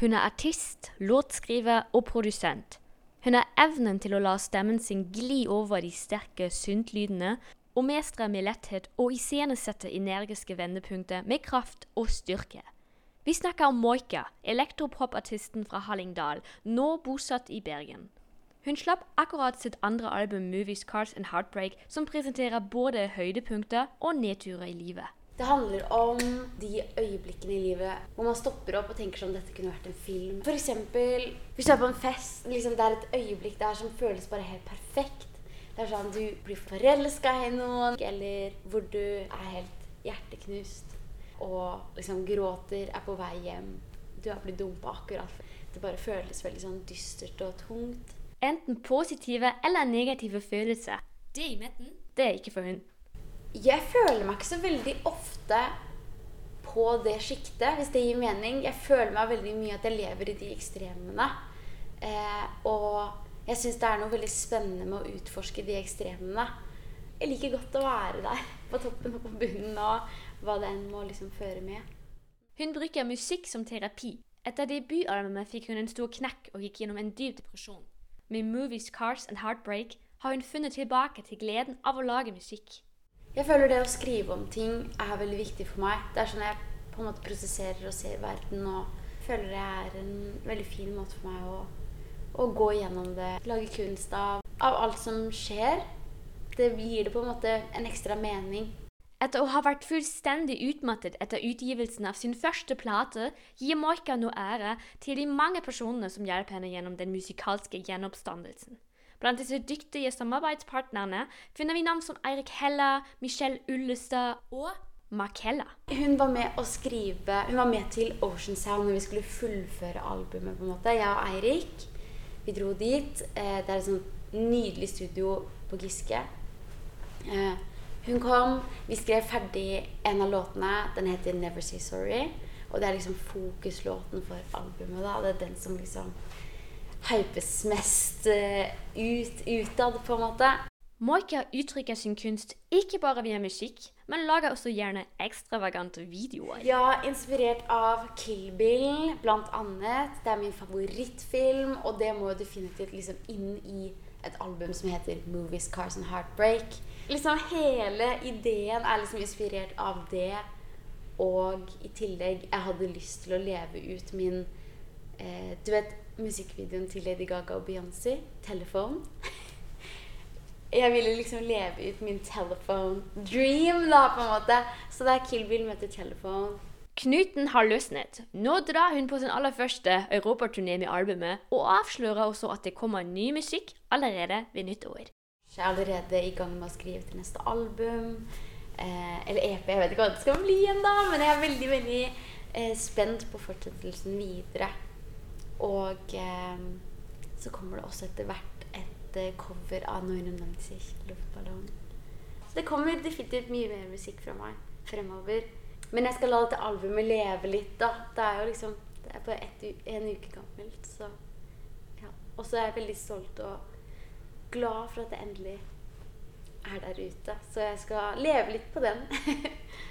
Hun er artist, låtskriver og produsent. Hun har evnen til å la stemmen sin gli over de sterke syntlydene, og mestre med letthet og iscenesette energiske vendepunkter med kraft og styrke. Vi snakker om Moika, elektropopartisten fra Hallingdal, nå bosatt i Bergen. Hun slapp akkurat sitt andre album 'Movies, Cars and Heartbreak', som presenterer både høydepunkter og nedturer i livet. Det handler om de øyeblikkene i livet hvor man stopper opp og tenker sånn dette kunne vært en film. Eksempel hvis du er på en fest. Liksom, det er et øyeblikk der som føles bare helt perfekt. Det er sånn du blir forelska i noen, eller hvor du er helt hjerteknust og liksom gråter, er på vei hjem. Du har blitt dumpa akkurat. Det bare føles veldig sånn dystert og tungt. Enten positive eller negative følelser. Det i midten, det er ikke for hun. Jeg føler meg ikke så veldig ofte på det sjiktet, hvis det gir mening. Jeg føler meg veldig mye at jeg lever i de ekstremene. Eh, og jeg syns det er noe veldig spennende med å utforske de ekstremene. Jeg liker godt å være der, på toppen og på bunnen, og hva det enn må liksom føre med. Hun bruker musikk som terapi. Etter debutalbumet fikk hun en stor knekk og gikk gjennom en dyp depresjon. Med 'Movies, Cars and Heartbreak' har hun funnet tilbake til gleden av å lage musikk. Jeg føler det å skrive om ting er veldig viktig for meg. Det er sånn jeg på en måte prosesserer og ser verden og føler det er en veldig fin måte for meg å, å gå gjennom det. Lage kunst av, av alt som skjer. Det gir det på en måte en ekstra mening. Etter å ha vært fullstendig utmattet etter utgivelsen av sin første plate, gir Moika nå ære til de mange personene som hjelper henne gjennom den musikalske gjenoppstandelsen. Blant disse dyktige samarbeidspartnerne finner vi navn som Eirik Hella, Michelle Ullestad og Makella. Hun var med å skrive Hun var med til Ocean Sound når vi skulle fullføre albumet. på en måte. Jeg og Eirik vi dro dit. Eh, det er et sånt nydelig studio på Giske. Eh, hun kom, vi skrev ferdig en av låtene. Den heter 'Never Say Sorry'. Og det er liksom fokuslåten for albumet. da, Det er den som liksom hypes mest uh, ut utad, på en måte. Moika uttrykker sin kunst ikke bare via musikk, men lager også gjerne ekstravagante videoer. Ja, inspirert av Kill Bill, blant annet. Det er min favorittfilm, og det må jo definitivt liksom inn i et album som heter 'Movies, Cars and Heartbreak'. Liksom Hele ideen er liksom inspirert av det. Og i tillegg, jeg hadde lyst til å leve ut min eh, Du vet musikkvideoen til Lady Gaga og Beyoncé? 'Telephone'. Jeg ville liksom leve ut min telephone dream, da, på en måte. Så det er Kill Bill møter Telephone. Knuten har løsnet. Nå drar hun på sin aller første europaturné med albumet, og avslører også at det kommer ny musikk allerede ved nyttår. Jeg er allerede i gang med å skrive til neste album. Eh, eller EP, jeg vet ikke hva det skal bli ennå, men jeg er veldig, veldig eh, spent på fortsettelsen videre. Og eh, så kommer det også etter hvert et eh, cover av 99 luftballong. Så det kommer definitivt mye mer musikk fra meg fremover. Men jeg skal la dette albumet leve litt, da. Det er jo liksom Det er bare ett, en uke gammelt, så ja. Og så er jeg veldig stolt og glad for at det endelig er der ute. Så jeg skal leve litt på den.